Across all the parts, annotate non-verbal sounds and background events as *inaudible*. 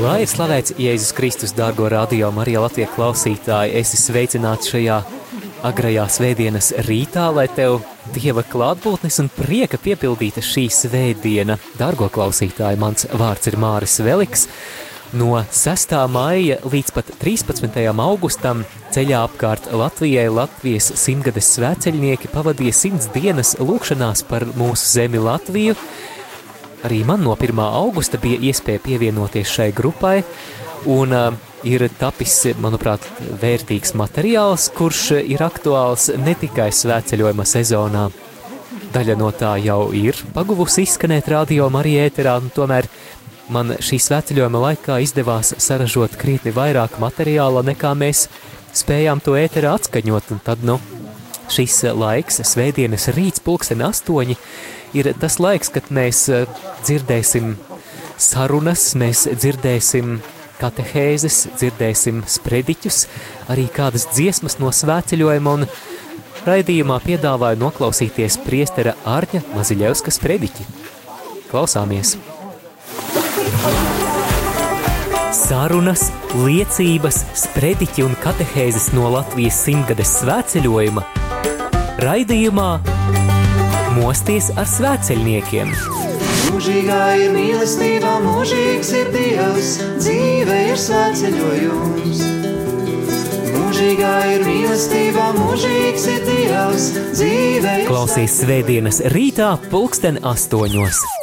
Lai ir slavēts Jēzus Kristus, dārgo radio Marija Latvijas klausītāji, esi sveicināts šajā agrajā svētdienas rītā, lai tev Dieva klātbūtnes un prieka piepildīta šī svētdiena. Dārgo klausītāji, mans vārds ir Māris Veliks. No 6. maija līdz pat 13. augustam ceļā apkārt Latvijai Latvijas simtgades svētceļnieki pavadīja simts dienas lūkšanās par mūsu zemi Latviju, Arī man no 1. augusta bija iespēja pievienoties šai grupai, un uh, ir tapis, manuprāt, vērtīgs materiāls, kurš ir aktuāls ne tikai svētceļojuma sezonā. Daļa no tā jau ir paguvusi izskanēt radio Marija ēterā, un tomēr man šī svētceļojuma laikā izdevās saražot krietni vairāk materiāla, nekā mēs spējām to ēterā atskaņot, un tad, nu, šis laiks, svētdienas rīts, pulksten astoņi, ir tas laiks, kad mēs eh, dzirdēsim sarunas, mēs dzirdēsim katehēzes, dzirdēsim sprediķus, arī kādas dziesmas no svētceļojuma un raidījumā piedāvāju noklausīties priestera Ārņa Maziļevska sprediķi. Klausāmies! Sarunas, liecības, sprediķi un katehēzes no Latvijas simtgades svētceļojuma raidījumā Mosties ar svētceļniekiem. Mūžīgā ir mīlestība, mūžīgs ir Dievs, dzīve ir svētceļojums. Mūžīgā ir mīlestība, mūžīgs ir Dievs, dzīve ir Klausies svētdienas rītā pulksten astoņos.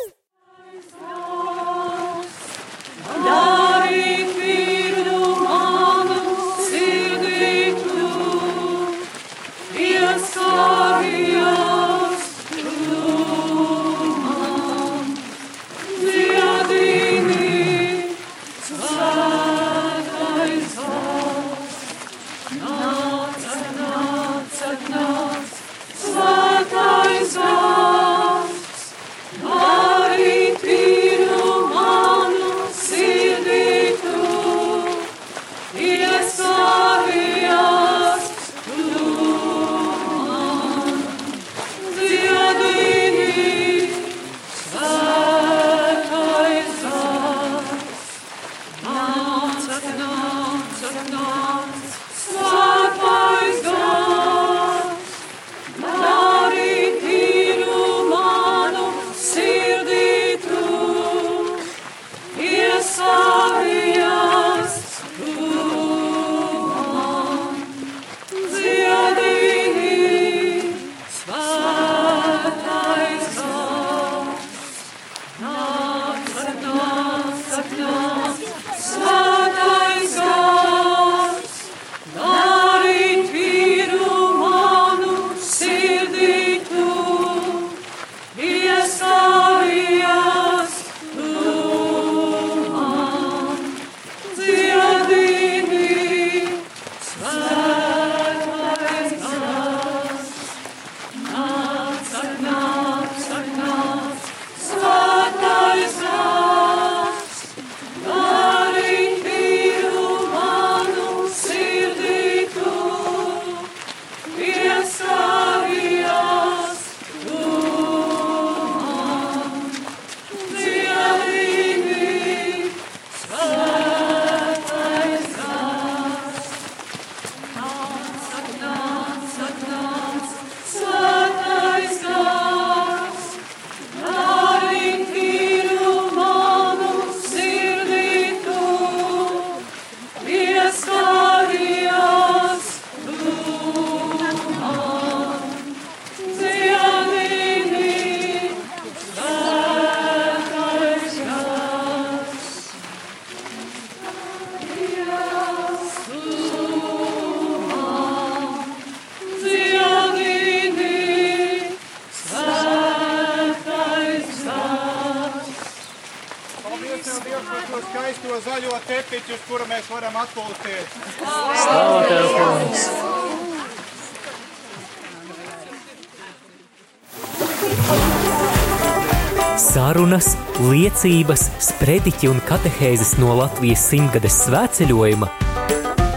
Sarunas, liecības, sprediķi un katehēzes no Latvijas simtgades svētceļojuma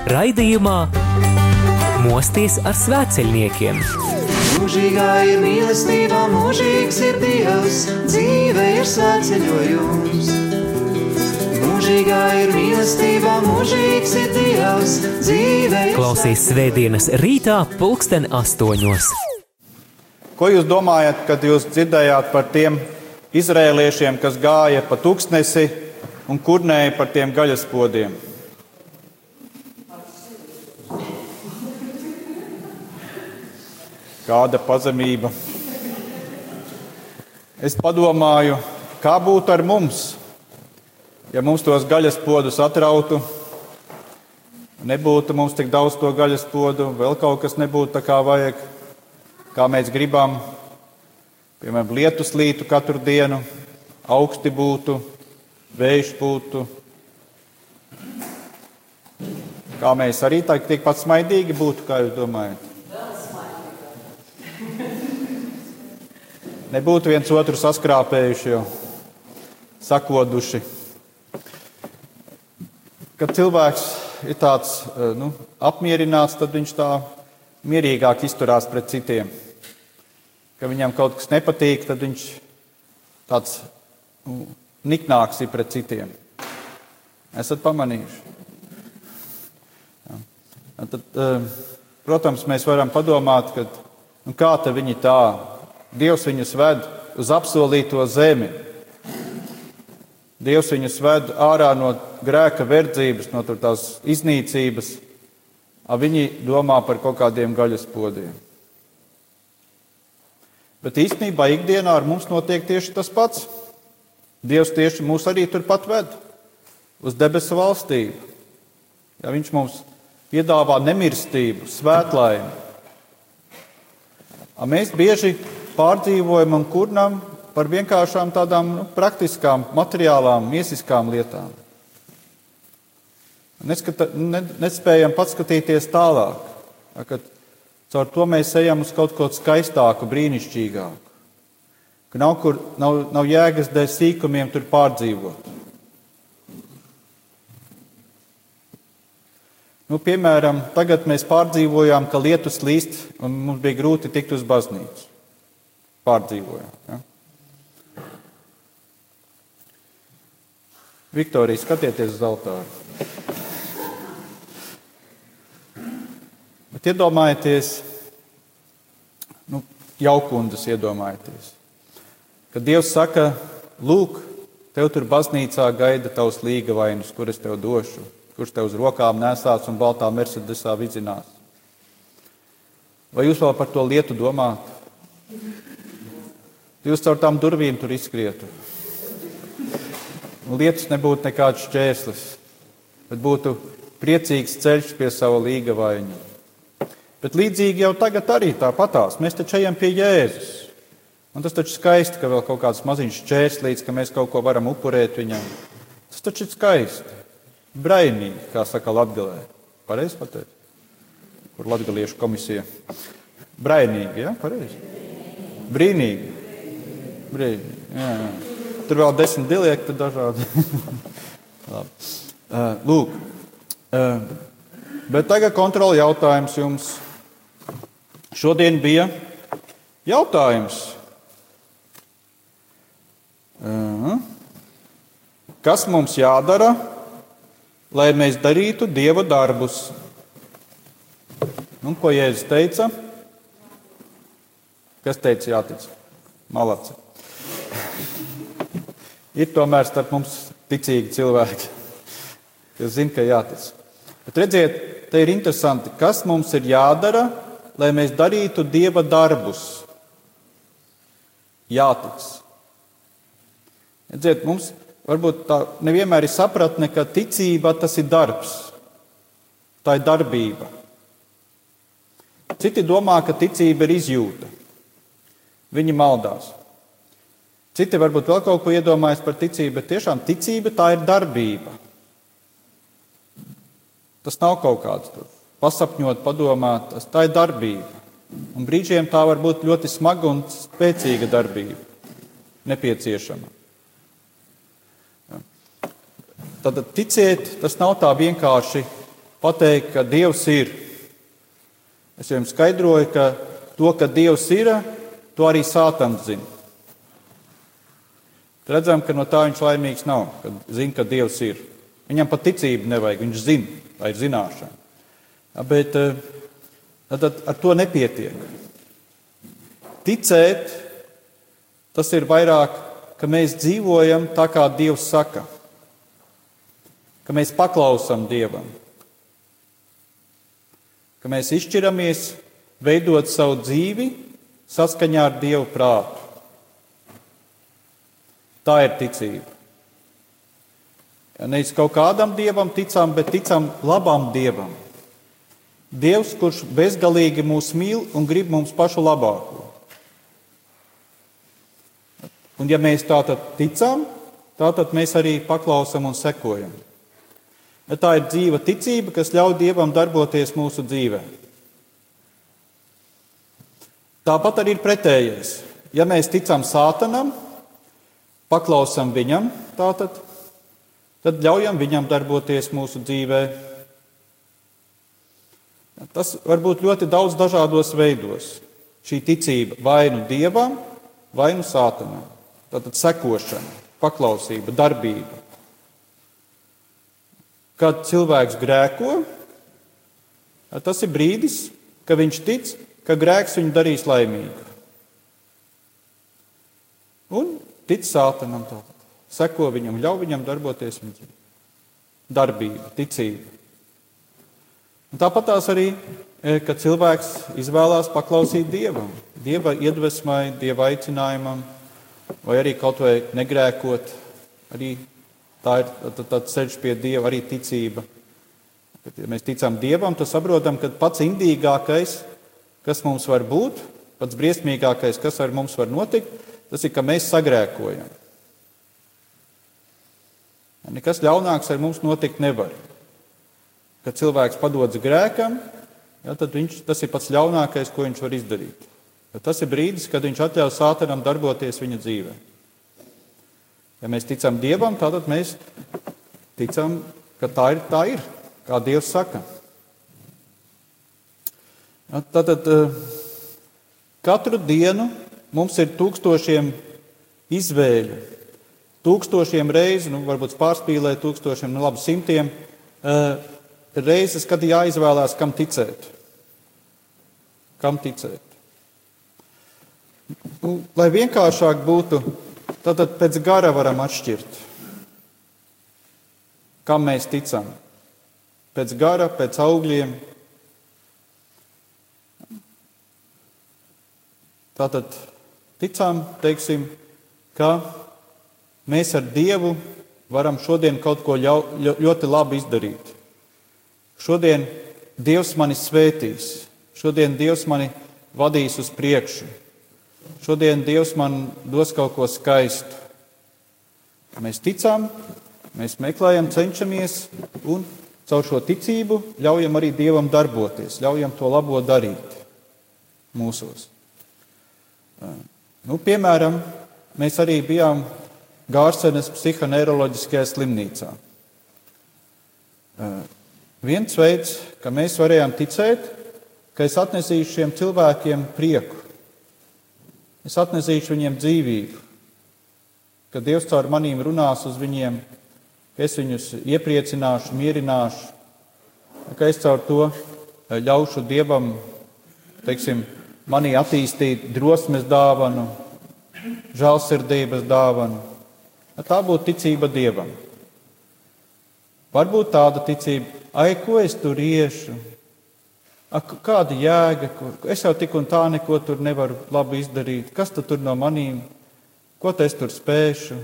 raidījumā Mosties ar svētceļniekiem. Mūžīgā ir mīlestība, mūžīgs ir Dievs, dzīve ir svētceļojums. Mūžīgā ir mīlestība, mūžīgs ir Dievs, dzīve ir Klausies svētdienas rītā, pulksten astoņos. Ko jūs domājat, kad jūs dzirdējāt par tiem izrēliešiem, kas gāja pa tūkstnesi un kurnēja par tiem gaļas podiem? Kāda pazemība. Es padomāju, kā būtu ar mums, ja mums tos gaļas podus atrautu, nebūtu mums tik daudz to gaļas podu, vēl kaut kas nebūtu tā kā vajag, kā mēs gribam. Piemēram, lietus lītu katru dienu, augsti būtu, vējš būtu. Kā mēs arī tā, tikpat smaidīgi būtu, kā jūs domājat? *laughs* Nebūtu viens otru saskrāpējuši, jau sakoduši. Kad cilvēks ir tāds nu, apmierināts, tad viņš tā mierīgāk izturās pret citiem. Kad viņam kaut kas nepatīk, tad viņš tāds nu, niknāks ir pret citiem. Esat pamanījuši? Ja. Tad, protams, mēs varam padomāt, ka, nu, kā viņi tā Dievs viņus ved uz apsolīto zemi. Dievs viņus ved ārā no grēka verdzības, no tās iznīcības. Viņi domā par kaut kādiem gaļas podiem. Bet īstenībā ikdienā ar mums notiek tieši tas pats. Dievs tieši mūs arī turpat ved uz debesu valstību. Ja viņš mums piedāvā nemirstību, svētlaimi. Mēs bieži pārdzīvojam un kurnam par vienkāršām tādām nu, praktiskām, materiālām, miesiskām lietām. Neskata, ne, nespējam paskatīties tālāk, kad caur to mēs ejam uz kaut ko skaistāku, brīnišķīgāku. Ka nav, kur, nav, nav jēgas dēļ sīkumiem tur pārdzīvot. Nu, piemēram, tagad mēs pārdzīvojām, ka lietus līst un mums bija grūti tikt uz baznīcu pārdzīvojām. Ja? Viktorija, skatieties uz altāru. Bet iedomājieties, nu, jaukundas iedomājieties, kad Dievs saka, lūk, tev tur baznīcā gaida tavs līga vainas, kuras tev došu, kurš tev uz rokām nesās un baltā mercedesā vidzinās. Vai jūs vēl par to lietu domājat? Jūs caur tām durvīm tur izskrietu. Lietas nebūtu nekāds šķērslis, bet būtu priecīgs ceļš pie sava līga vaina. Bet līdzīgi jau tagad arī tāpatās. Mēs taču ejam pie Jēzus. Un tas taču skaisti, ka vēl kaut kāds maziņš šķērslīts, ka mēs kaut ko varam upurēt viņam. Tas taču ir skaisti. Brainīgi, kā saka Latgalē. Pareizi pateikt? Kur latgaliešu komisija? Brainīgi, ja? Pareizi. Brīnīgi. Brīvi. Jā, jā. Tur vēl desmit dialekti dažādi. *laughs* Lūk, bet tagad kontrola jautājums jums. Šodien bija jautājums. Kas mums jādara, lai mēs darītu dieva darbus? Un, ko Jēzus teica? Kas teica jātic? Malacis. Ir tomēr starp mums ticīgi cilvēki, kas zina, ka jātic. Bet redziet, te ir interesanti, kas mums ir jādara, lai mēs darītu dieva darbus. Jātic. Redziet, mums varbūt tā nevienmēr ir sapratne, ka ticība tas ir darbs, tā ir darbība. Citi domā, ka ticība ir izjūta. Viņi maldās. Citi varbūt vēl kaut ko iedomājas par ticību, bet tiešām ticība tā ir darbība. Tas nav kaut kāds tur pasapņot, padomāt, tā ir darbība. Un brīžiem tā var būt ļoti smaga un spēcīga darbība, nepieciešama. Tad ticiet, tas nav tā vienkārši pateikt, ka Dievs ir. Es jums skaidroju, ka to, ka Dievs ir, to arī Sātans zina. Redzam, ka no tā viņš laimīgs nav, kad zina, ka Dievs ir. Viņam pat ticību nevajag, viņš zina, tā ir zināšana. Bet eh, tad ar to nepietiek. Ticēt, tas ir vairāk, ka mēs dzīvojam tā, kā Dievs saka, ka mēs paklausām Dievam, ka mēs izšķiramies veidot savu dzīvi saskaņā ar Dieva prātu. Tā ir ticība. Ja nevis kaut kādam dievam ticam, bet ticam labam dievam. Dievs, kurš bezgalīgi mūs mīl un grib mums pašu labāko. Un ja mēs tātad ticam, tātad mēs arī paklausam un sekojam. Ja tā ir dzīva ticība, kas ļauj Dievam darboties mūsu dzīvē. Tāpat arī ir pretējais. Ja mēs ticam sātanam, paklausam viņam, tātad, tad ļaujam viņam darboties mūsu dzīvēm Tas var būt ļoti daudz dažādos veidos. Šī ticība vai nu dievam, vai nu sātanam. Tātad sekošana, paklausība, darbība. Kad cilvēks grēko, tas ir brīdis, kad viņš tic, ka grēks viņu darīs laimīgu. Un tic sātanam, tātad. seko viņam, ļauj viņam darboties viņa dzīvē. Darbība, ticība. Un tāpat tās arī, e, kad cilvēks izvēlās paklausīt Dievam, Dieva iedvesmai, Dieva aicinājumam, vai arī kaut vai negrēkot, arī tā ir tāds ceļš pie Dieva, arī ticība. Kad ja mēs ticam Dievam, tad saprotam, ka pats indīgākais, kas mums var būt, pats briesmīgākais, kas ar mums var notikt, tas ir, ka mēs sagrēkojam. Nekas ļaunāks ar mums notikt nevar kad cilvēks padodas grēkam, ja, tad viņš, tas ir pats ļaunākais, ko viņš var izdarīt. Bet tas ir brīdis, kad viņš atļauj sātanam darboties viņa dzīvē. Ja mēs ticam Dievam, tad mēs ticam, ka tā ir, tā ir kā Dievs saka. Ja, tātad eh, katru dienu mums ir tūkstošiem izvēļu, tūkstošiem reižu, nu, varbūt pārspīlē, tūkstošiem, nu, labi, simtiem uh, ir reizes, kad jāizvēlās, kam ticēt. Kam ticēt? Nu, lai vienkāršāk būtu, tad pēc gara varam atšķirt, kam mēs ticam. Pēc gara, pēc augļiem. Tātad ticam, teiksim, ka mēs ar Dievu varam šodien kaut ko ļau, ļoti labi izdarīt. Šodien Dievs mani svētīs, šodien Dievs mani vadīs uz priekšu, šodien Dievs man dos kaut ko skaistu. Mēs ticam, mēs meklējam, cenšamies un caur šo ticību ļaujam arī Dievam darboties, ļaujam to labo darīt mūsos. Nu, piemēram, mēs arī bijām Gārsenes psihoneiroloģiskajā slimnīcā. Viens veids, kā mēs varējām ticēt, ka es atnesīšu šiem cilvēkiem prieku, es atnesīšu viņiem dzīvību, ka Dievs caur manīm runās uz viņiem, ka es viņus iepriecināšu, mierināšu, ka es caur to ļaušu Dievam, teiksim, manī attīstīt drosmes dāvanu, žēlsirdības dāvanu. Tā būtu ticība Dievam. Varbūt tāda ticība, ai, ko es tur iešu? Ak, kāda jēga? Es jau tik un tā neko tur nevaru labi izdarīt. Kas tu tur no manīm? Ko es tur spēšu?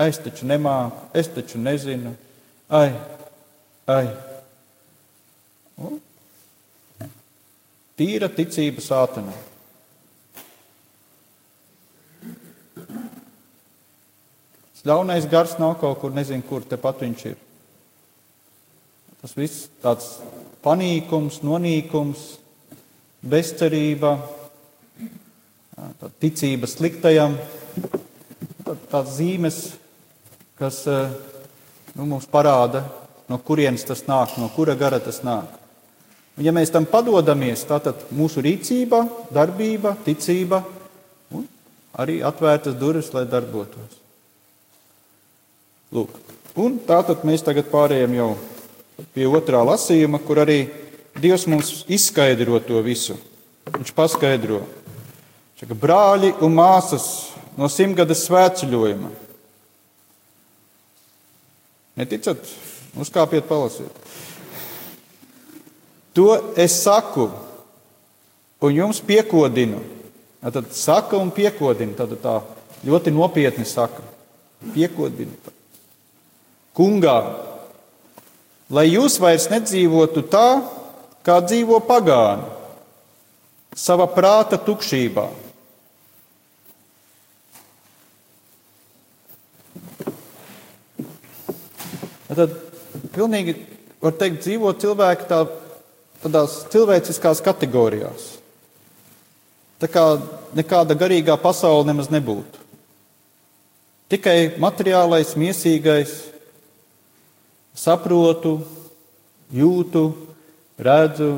Es taču nemāku, es taču nezinu. Ai, ai. Un? Tīra ticība sātanam. Ļaunais gars nav kaut kur, nezinu, kur tepat viņš ir. Tas viss tāds panīkums, nonīkums, bezcerība, ticība sliktajam, tādas zīmes, kas nu, mums parāda, no kurienes tas nāk, no kura gara tas nāk. Un, ja mēs tam padodamies, tad mūsu rīcība, darbība, ticība un arī atvērtas durvis, lai darbotos. Lūk. Un tātad mēs tagad pārējām jau pie otrā lasījuma, kur arī Dievs mums izskaidro to visu. Viņš paskaidro, ka brāļi un māsas no simtgades svētceļojuma. Neticat? Uzkāpiet, palasiet. To es saku un jums piekodinu. Tad saka un piekodina. Tad tā ļoti nopietni saka. Piekodina. Kungā, lai jūs vairs nedzīvotu tā, kā dzīvo pagāni, savā prāta tukšībā. Tad pilnīgi var teikt, dzīvo cilvēki tā, tādās cilvēciskās kategorijās. Tā kā nekāda garīgā pasaule nemaz nebūtu. Tikai materiālais, mīsīgais, saprotu, jūtu, redzu.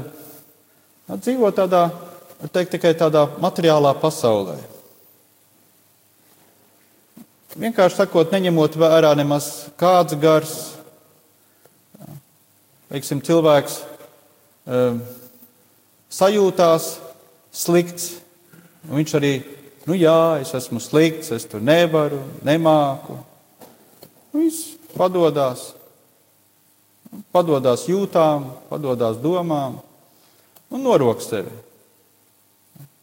Dzīvo tādā, var teikt, tikai tādā materiālā pasaulē. Vienkārši sakot, neņemot vērā nemaz kāds gars. Veiksim, cilvēks um, sajūtās slikts. Viņš arī, nu jā, es esmu slikts, es tur nevaru, nemāku. Viņš padodas padodas jūtām, padodas domām un norok sevi.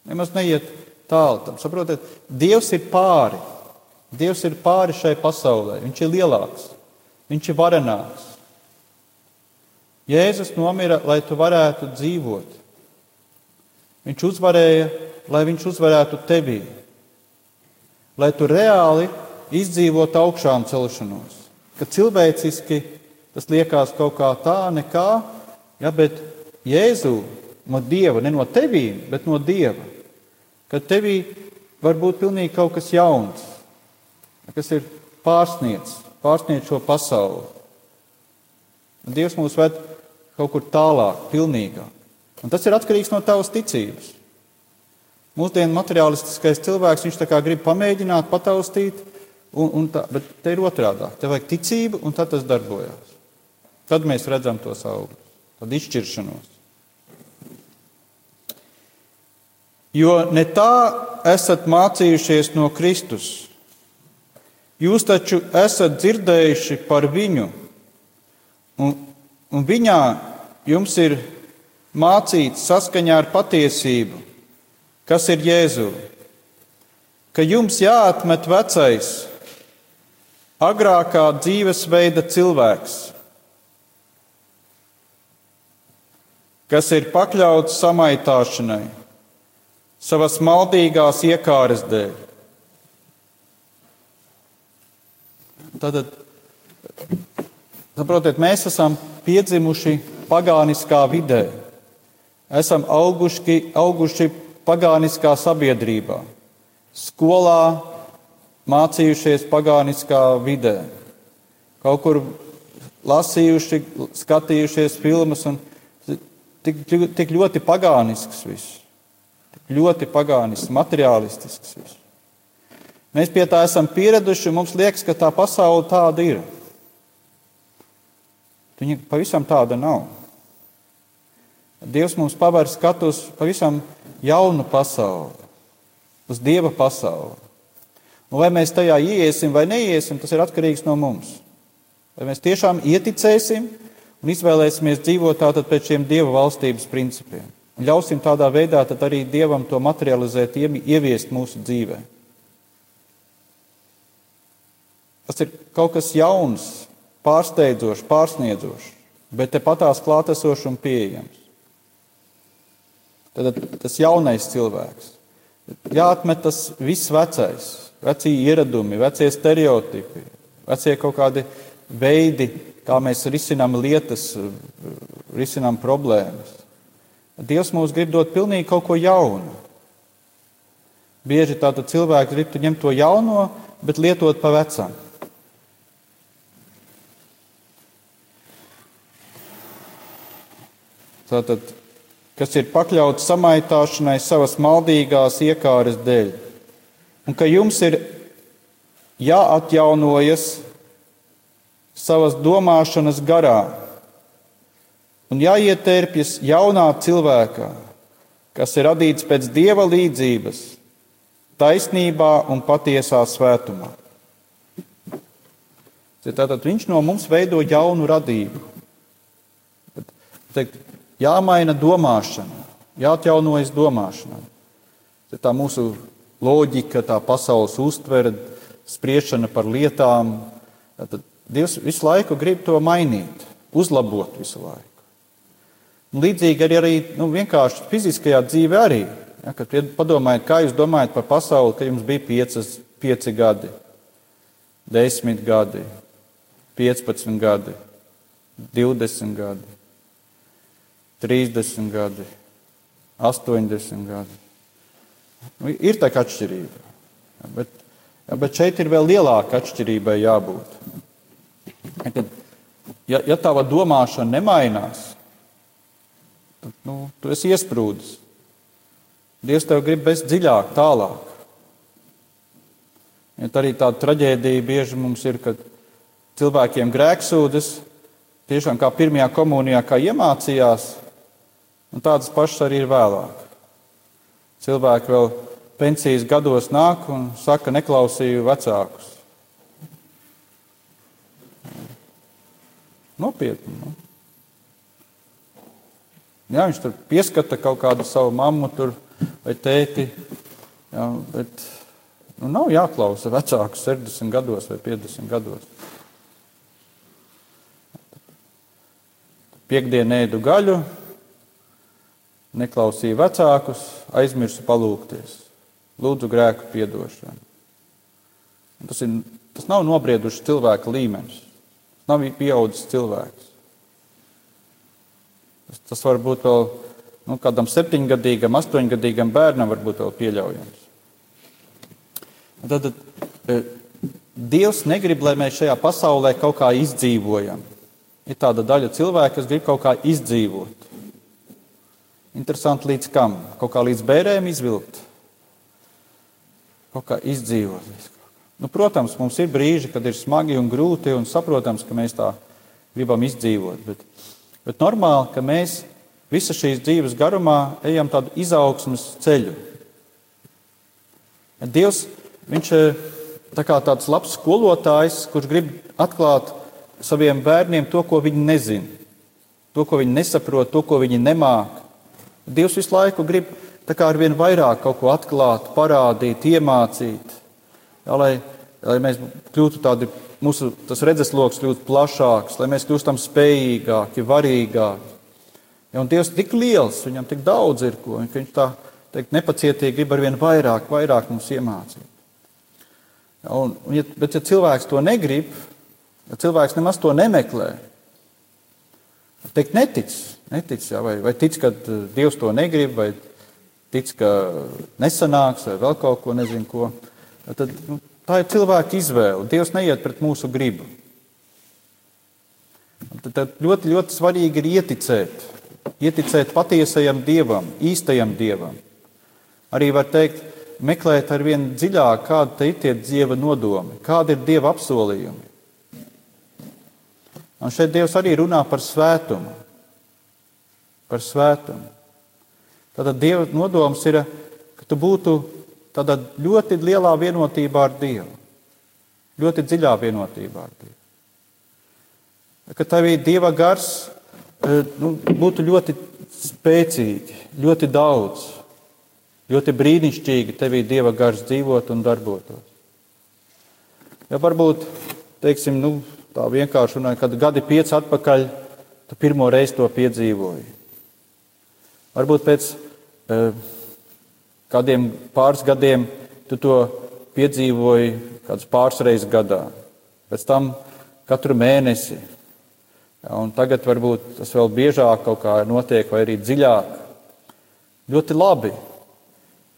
Nemaz neiet tālu tam. Saprotiet, Dievs ir pāri. Dievs ir pāri šai pasaulē. Viņš ir lielāks, viņš ir varenāks. Jēzus nomira, lai tu varētu dzīvot. Viņš uzvarēja, lai viņš uzvarētu tevi. Lai tu reāli izdzīvotu augšām celšanos. Ka cilvēciski Tas liekas kaut kā tā, nekā, ja, bet Jēzu no Dieva, ne no tevīm, bet no Dieva. Kad tevī var būt pilnīgi kaut kas jauns, kas ir pārsniedz, pārsniedz šo pasauli. Dievs mūs ved kaut kur tālāk, pilnīgāk. Un tas ir atkarīgs no tavas ticības. Mūsdienu materiālistiskais cilvēks, viņš tā kā grib pamēģināt, pataustīt, un, un tā, bet te ir otrādi. Tev vajag ticību, un tad tas darbojas. Tad mēs redzam tos augļus, tad izšķiršanos. Jo ne tā esat mācījušies no Kristus. Jūs taču esat dzirdējuši par viņu, un, un viņā jums ir mācīts saskaņā ar patiesību, kas ir Jēzu. Ka jums jāatmet vecais, agrākā dzīvesveida cilvēks, kas ir pakļauts samaitāšanai, savas maldīgās iekāres dēļ. Tātad, saprotiet, mēs esam piedzimuši pagāniskā vidē, esam auguši, auguši pagāniskā sabiedrībā, skolā mācījušies pagāniskā vidē, kaut kur lasījuši, skatījušies filmas un tik, tik ļoti pagānisks viss, tik ļoti pagānisks, materiālistisks viss. Mēs pie tā esam pieraduši, un mums liekas, ka tā pasaule tāda ir. Viņa pavisam tāda nav. Dievs mums paver skatu uz pavisam jaunu pasauli, uz Dieva pasauli. Un vai mēs tajā ieiesim vai neiesim, tas ir atkarīgs no mums. Vai mēs tiešām ieticēsim, un izvēlēsimies dzīvot tātad pēc šiem dieva valstības principiem. Un ļausim tādā veidā arī dievam to materializēt, ieviest mūsu dzīvē. Tas ir kaut kas jauns, pārsteidzošs, pārsniedzošs, bet tepatās klātesošs un pieejams. Tad tas jaunais cilvēks. Jāatmet tas viss vecais, vecie ieradumi, vecie stereotipi, vecie kaut kādi veidi, kā mēs risinām lietas, risinām problēmas. Dievs mums grib dot pilnīgi kaut ko jaunu. Bieži tātad cilvēki grib ņemt to jauno, bet lietot pa vecam. Tātad, kas ir pakļauts samaitāšanai savas maldīgās iekāres dēļ. Un ka jums ir jāatjaunojas savas domāšanas garā un jāietērpjas jaunā cilvēkā, kas ir radīts pēc dieva līdzības, taisnībā un patiesā svētumā. Tātad viņš no mums veido jaunu radību. Teikt, jāmaina domāšana, jāatjaunojas domāšanai. Tā mūsu loģika, tā pasaules uztvere, spriešana par lietām. Tad Dievs visu laiku grib to mainīt, uzlabot visu laiku. Un līdzīgi arī, arī nu, vienkārši fiziskajā dzīvē arī. Ja, kad padomājiet, kā jūs domājat par pasauli, kad jums bija piecas, pieci gadi, desmit gadi, 15 gadi, 20 gadi, 30 gadi, 80 gadi. Nu, ir tā atšķirība. Ja, bet, ja, bet šeit ir vēl lielāka atšķirība jābūt. Kad, ja, ja tava domāšana nemainās, tad nu, tu esi iesprūdis. Dievs tev grib bez dziļāk, tālāk. Ja tā arī tāda traģēdija bieži mums ir, kad cilvēkiem grēksūdas, tiešām kā pirmajā komunijā, kā iemācījās, un tādas pašas arī ir vēlāk. Cilvēki vēl pensijas gados nāk un saka, neklausīju vecākus. Nopietni. Nu. Jā, viņš tur pieskata kaut kādu savu mammu tur, vai tēti. Jā, bet nu, nav jāklausa vecākus 60 gados vai 50 gados. Piektdienā ēdu gaļu, neklausīju vecākus, aizmirsu palūkties. Lūdzu, grēku piedošanu. Tas, ir, tas nav nobriedušs cilvēka līmenis. Nav pieaudzis cilvēks. Tas, tas var būt vēl nu, kādam septiņgadīgam, astoņgadīgam bērnam, varbūt vēl pieļaujams. Tad, tad e, Dievs negrib, lai mēs šajā pasaulē kaut kā izdzīvojam. Ir tāda daļa cilvēku, kas grib kaut kā izdzīvot. Interesanti, līdz kam? Kaut kā līdz bērēm izvilkt, kaut kā izdzīvot. Nu, protams, mums ir brīži, kad ir smagi un grūti, un saprotams, ka mēs tā gribam izdzīvot. Bet, bet normāli, ka mēs visu šīs dzīves garumā ejam tādu izaugsmas ceļu. Dievs, viņš ir tā kā tāds labs skolotājs, kurš grib atklāt saviem bērniem to, ko viņi nezina, to, ko viņi nesaprot, to, ko viņi nemāk. Dievs visu laiku grib ar vien vairāk kaut ko atklāt, parādīt, iemācīt, jā, lai, lai mēs kļūtu tādi, mūsu redzesloks kļūtu plašāks, lai mēs kļūstam spējīgāki, varīgāki. Ja, un Dievs tik liels, viņam tik daudz ir ko, ka viņš tā teikt, nepacietīgi grib ar vien vairāk, vairāk mums iemācīt. Ja, un, un, ja, bet, ja cilvēks to negrib, ja cilvēks nemaz to nemeklē, teikt, netic, netic, jā, vai, vai tic, ka eh, Dievs to negrib, vai tic, ka nesanāks, vai vēl kaut ko nezinu, ko. Tad, nu, tā ir cilvēka izvēle. Dievs neiet pret mūsu gribu. Tad, tad ļoti, ļoti svarīgi ir ieticēt. Ieticēt patiesajam dievam, īstajam dievam. Arī var teikt, meklēt ar vien dziļāk, kāda ir tie dieva nodomi, kāda ir dieva apsolījumi. Un šeit Dievs arī runā par svētumu par svētumu. Tātad Dieva nodoms ir, ka tu būtu tādā ļoti lielā vienotībā ar Dievu, ļoti dziļā vienotībā ar Dievu. Ka tavī Dieva gars e, nu, būtu ļoti spēcīgi, ļoti daudz, ļoti brīnišķīgi tevī Dieva gars dzīvot un darbotos. Ja varbūt, teiksim, nu, tā vienkārši runāja, kad gadi pieci atpakaļ, tu pirmo reizi to piedzīvoji. Varbūt pēc uh, kādiem pāris gadiem tu to piedzīvoji kāds pāris reizes gadā. Pēc tam katru mēnesi, Un tagad varbūt tas vēl biežāk kaut kā notiek, vai arī dziļāk. Ļoti labi.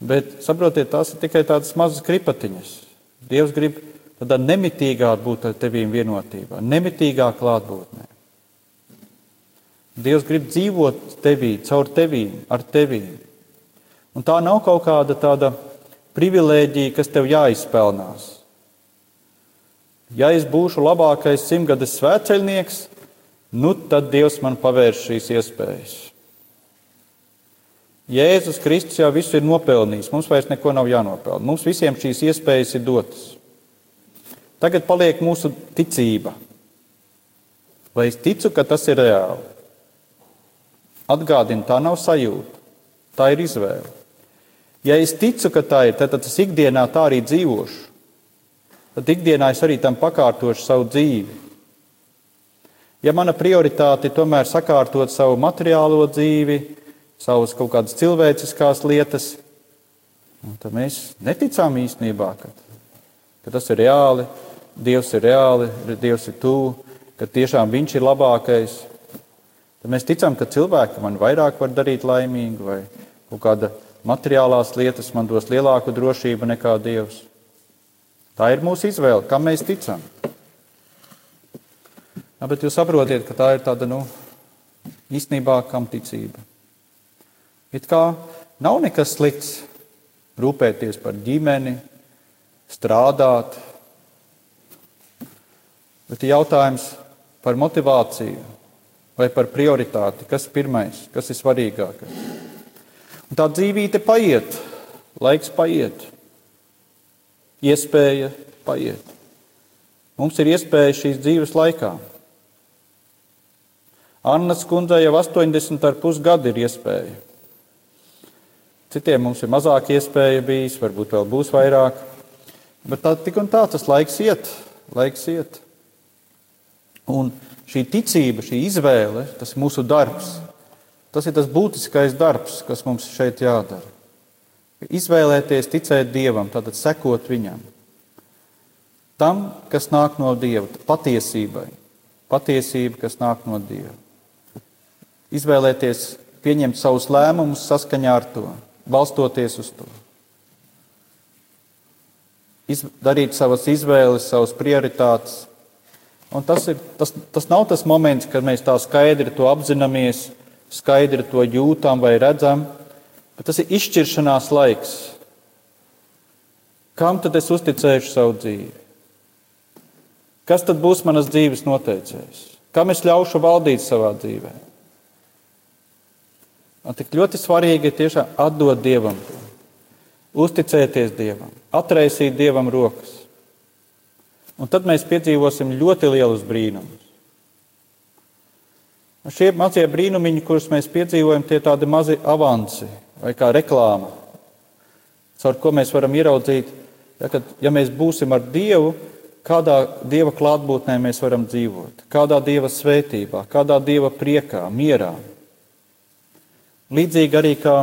Bet saprotiet, tās ir tikai tādas mazas kripatiņas. Dievs grib tādā nemitīgā būt ar tevīm vienotībā, nemitīgā klātbūtnē. Dievs grib dzīvot tevī, caur tevīm, ar tevīm. Un tā nav kaut kāda tāda privilēģija, kas tev jāizpelnās. Ja es būšu labākais simtgades svētceļnieks, nu tad Dievs man pavērš šīs iespējas. Jēzus Kristus jau visu ir nopelnījis. Mums vairs neko nav jānopelna. Mums visiem šīs iespējas ir dotas. Tagad paliek mūsu ticība. Vai es ticu, ka tas ir reāli? Atgādini, tā nav sajūta, tā ir izvēle. Ja es ticu, ka tā ir, tad, tad es ikdienā tā arī dzīvošu. Tad ikdienā es arī tam pakārtošu savu dzīvi. Ja mana prioritāte tomēr sakārtot savu materiālo dzīvi, savas kaut kādas cilvēciskās lietas, nu, tad mēs neticām īstenībā, ka, ka tas ir reāli, Dievs ir reāli, Dievs ir tuvu, ka tiešām Viņš ir labākais. Tad mēs ticam, ka cilvēki man vairāk var darīt laimīgu, vai kaut kāda materiālās lietas man dos lielāku drošību nekā Dievs. Tā ir mūsu izvēle, kam mēs ticam. Ja, bet jūs saprotiet, ka tā ir tāda, nu, īstenībā kam ticība. It kā nav nekas slikts rūpēties par ģimeni, strādāt, bet ir jautājums par motivāciju vai par prioritāti. Kas ir pirmais, kas ir svarīgākais? Un tā dzīvīte paiet, laiks paiet, iespēja paiet. Mums ir iespēja šīs dzīves laikā. Annas kundzei jau 80,5 gadi ir iespēja. Citiem mums ir mazāk iespēja bijis, varbūt vēl būs vairāk. Bet tā tik un tā tas laiks iet, laiks iet. Un šī ticība, šī izvēle, tas ir mūsu darbs. Tas ir tas būtiskais darbs, kas mums šeit jādara. Izvēlēties, ticēt Dievam, tātad sekot Viņam. Tam, kas nāk no Dieva, patiesībai. Patiesība, kas nāk no Dieva izvēlēties, pieņemt savus lēmumus saskaņā ar to, balstoties uz to. Iz, darīt savas izvēles, savas prioritātes. Un tas, ir, tas, tas nav tas moments, kad mēs tā skaidri to apzināmies, skaidri to jūtam vai redzam, bet tas ir izšķiršanās laiks. Kam tad es uzticēšu savu dzīvi? Kas tad būs manas dzīves noteicējs? Kam es ļaušu valdīt savā dzīvēm? Un tik ļoti svarīgi ir tiešām atdot Dievam, uzticēties Dievam, atraisīt Dievam rokas. Un tad mēs piedzīvosim ļoti lielus brīnumus. Šie mazie brīnumiņi, kurus mēs piedzīvojam, tie tādi mazi avansi vai kā reklāma, caur ko mēs varam ieraudzīt, ja, kad, ja mēs būsim ar Dievu, kādā Dieva klātbūtnē mēs varam dzīvot, kādā Dieva svētībā, kādā Dieva priekā, mierā. Līdzīgi arī kā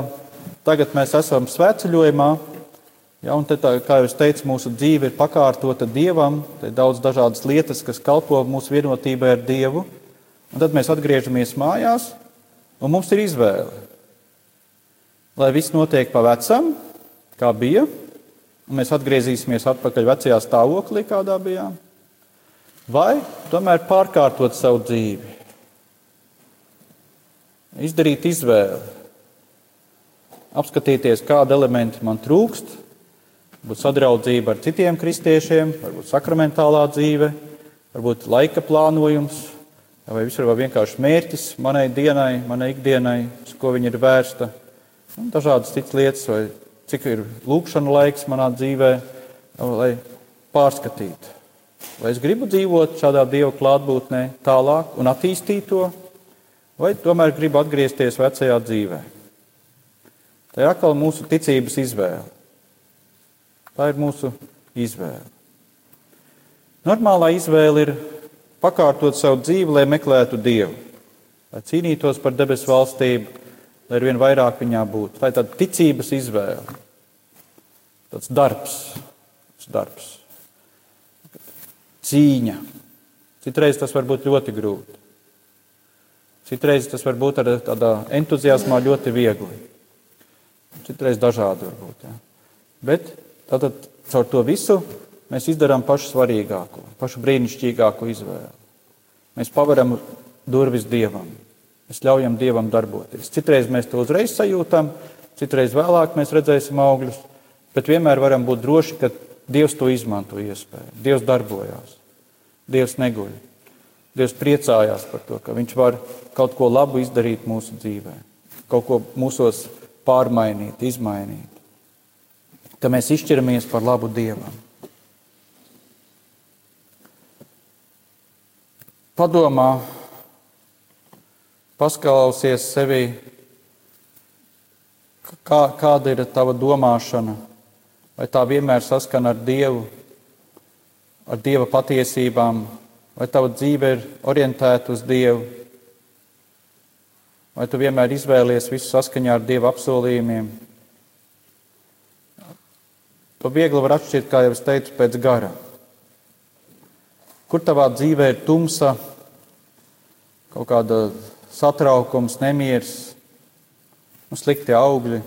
tagad mēs esam svētceļojumā, ja, un te, tā, kā jau es teicu, mūsu dzīve ir pakārtota Dievam, te ir daudz dažādas lietas, kas kalpo mūsu vienotībai ar Dievu, un tad mēs atgriežamies mājās, un mums ir izvēle. Lai viss notiek pa vecam, kā bija, un mēs atgriezīsimies atpakaļ vecajā stāvoklī, kādā bijām, vai tomēr pārkārtot savu dzīvi, izdarīt izvēli, apskatīties, kādi elementi man trūkst, varbūt sadraudzība ar citiem kristiešiem, varbūt sakramentālā dzīve, varbūt laika plānojums, vai vispār vienkārši mērķis manai dienai, manai ikdienai, uz ko viņa ir vērsta, un dažādas citas lietas, vai cik ir lūkšana laiks manā dzīvē, lai pārskatītu. Vai es gribu dzīvot šādā Dieva klātbūtnē tālāk un attīstīt to, vai tomēr gribu atgriezties vecajā dzīvē. Tā ir atkal mūsu ticības izvēle. Tā ir mūsu izvēle. Normālā izvēle ir pakārtot savu dzīvi, lai meklētu Dievu, lai cīnītos par debesu valstību, lai ar vien vairāk viņā būtu. Tā ir tāda ticības izvēle, tāds darbs, darbs. cīņa. Citreiz tas var būt ļoti grūti. Citreiz tas var būt tādā entuziasmā ļoti viegli. Citreiz dažādi var būt. Ja. Bet tātad caur to visu mēs izdarām pašu svarīgāko, pašu brīnišķīgāko izvēli. Mēs paveram durvis Dievam. Mēs ļaujam Dievam darboties. Citreiz mēs to uzreiz sajūtam, citreiz vēlāk mēs redzēsim augļus, bet vienmēr varam būt droši, ka Dievs to izmanto iespēju. Dievs darbojās, Dievs neguļ. Dievs priecājās par to, ka Viņš var kaut ko labu izdarīt mūsu dzīvē, kaut ko mūsos pārmainīt, izmainīt. Ka mēs izšķiramies par labu Dievam. Padomā, Pasklausies sevi, kā, kāda ir tava domāšana, vai tā vienmēr saskana ar Dievu, ar Dieva patiesībām, vai tava dzīve ir orientēta uz Dievu, vai tu vienmēr izvēlies visu saskaņā ar Dieva apsolījumiem. To viegli var atšķirt, kā jau es teicu, pēc gara. Kur tavā dzīvē ir tumsa, kaut kāda satraukums, nemieris, nu, slikti augļi.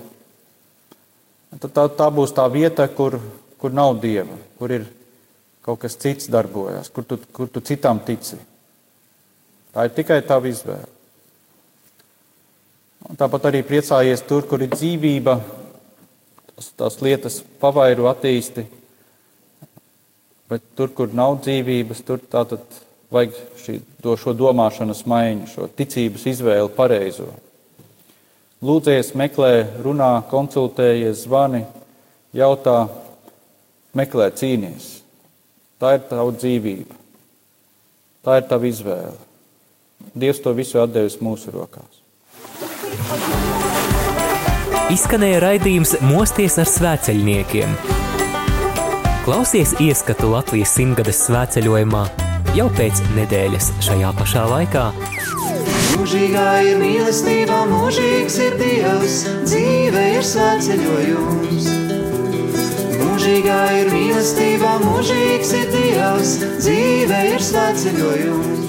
Tad tā, tā būs tā vieta, kur, kur nav dieva, kur ir kaut kas cits darbojas, kur tu, kur tu citam tici. Tā ir tikai tava izvēle. Un tāpat arī priecājies tur, kur ir dzīvība, tās, tās lietas pavairu attīsti. Bet tur, kur nav dzīvības, tur tātad vajag šī, to, šo domāšanas maiņu, šo ticības izvēli pareizo. Lūdzies, meklē, runā, konsultējies, zvani, jautā, meklē, cīnies. Tā ir tava dzīvība. Tā ir tava izvēle. Dievs to visu atdevis mūsu rokās. Izskanēja raidījums Mosties ar svēceļniekiem. Klausies ieskatu Latvijas simtgades svēceļojumā jau pēc nedēļas šajā pašā laikā. Mūžīgā ir mīlestība, mūžīgs ir Dievs, dzīve ir svētceļojums. Mūžīgā ir mīlestība, mūžīgs ir Dievs, dzīve ir svētceļojums.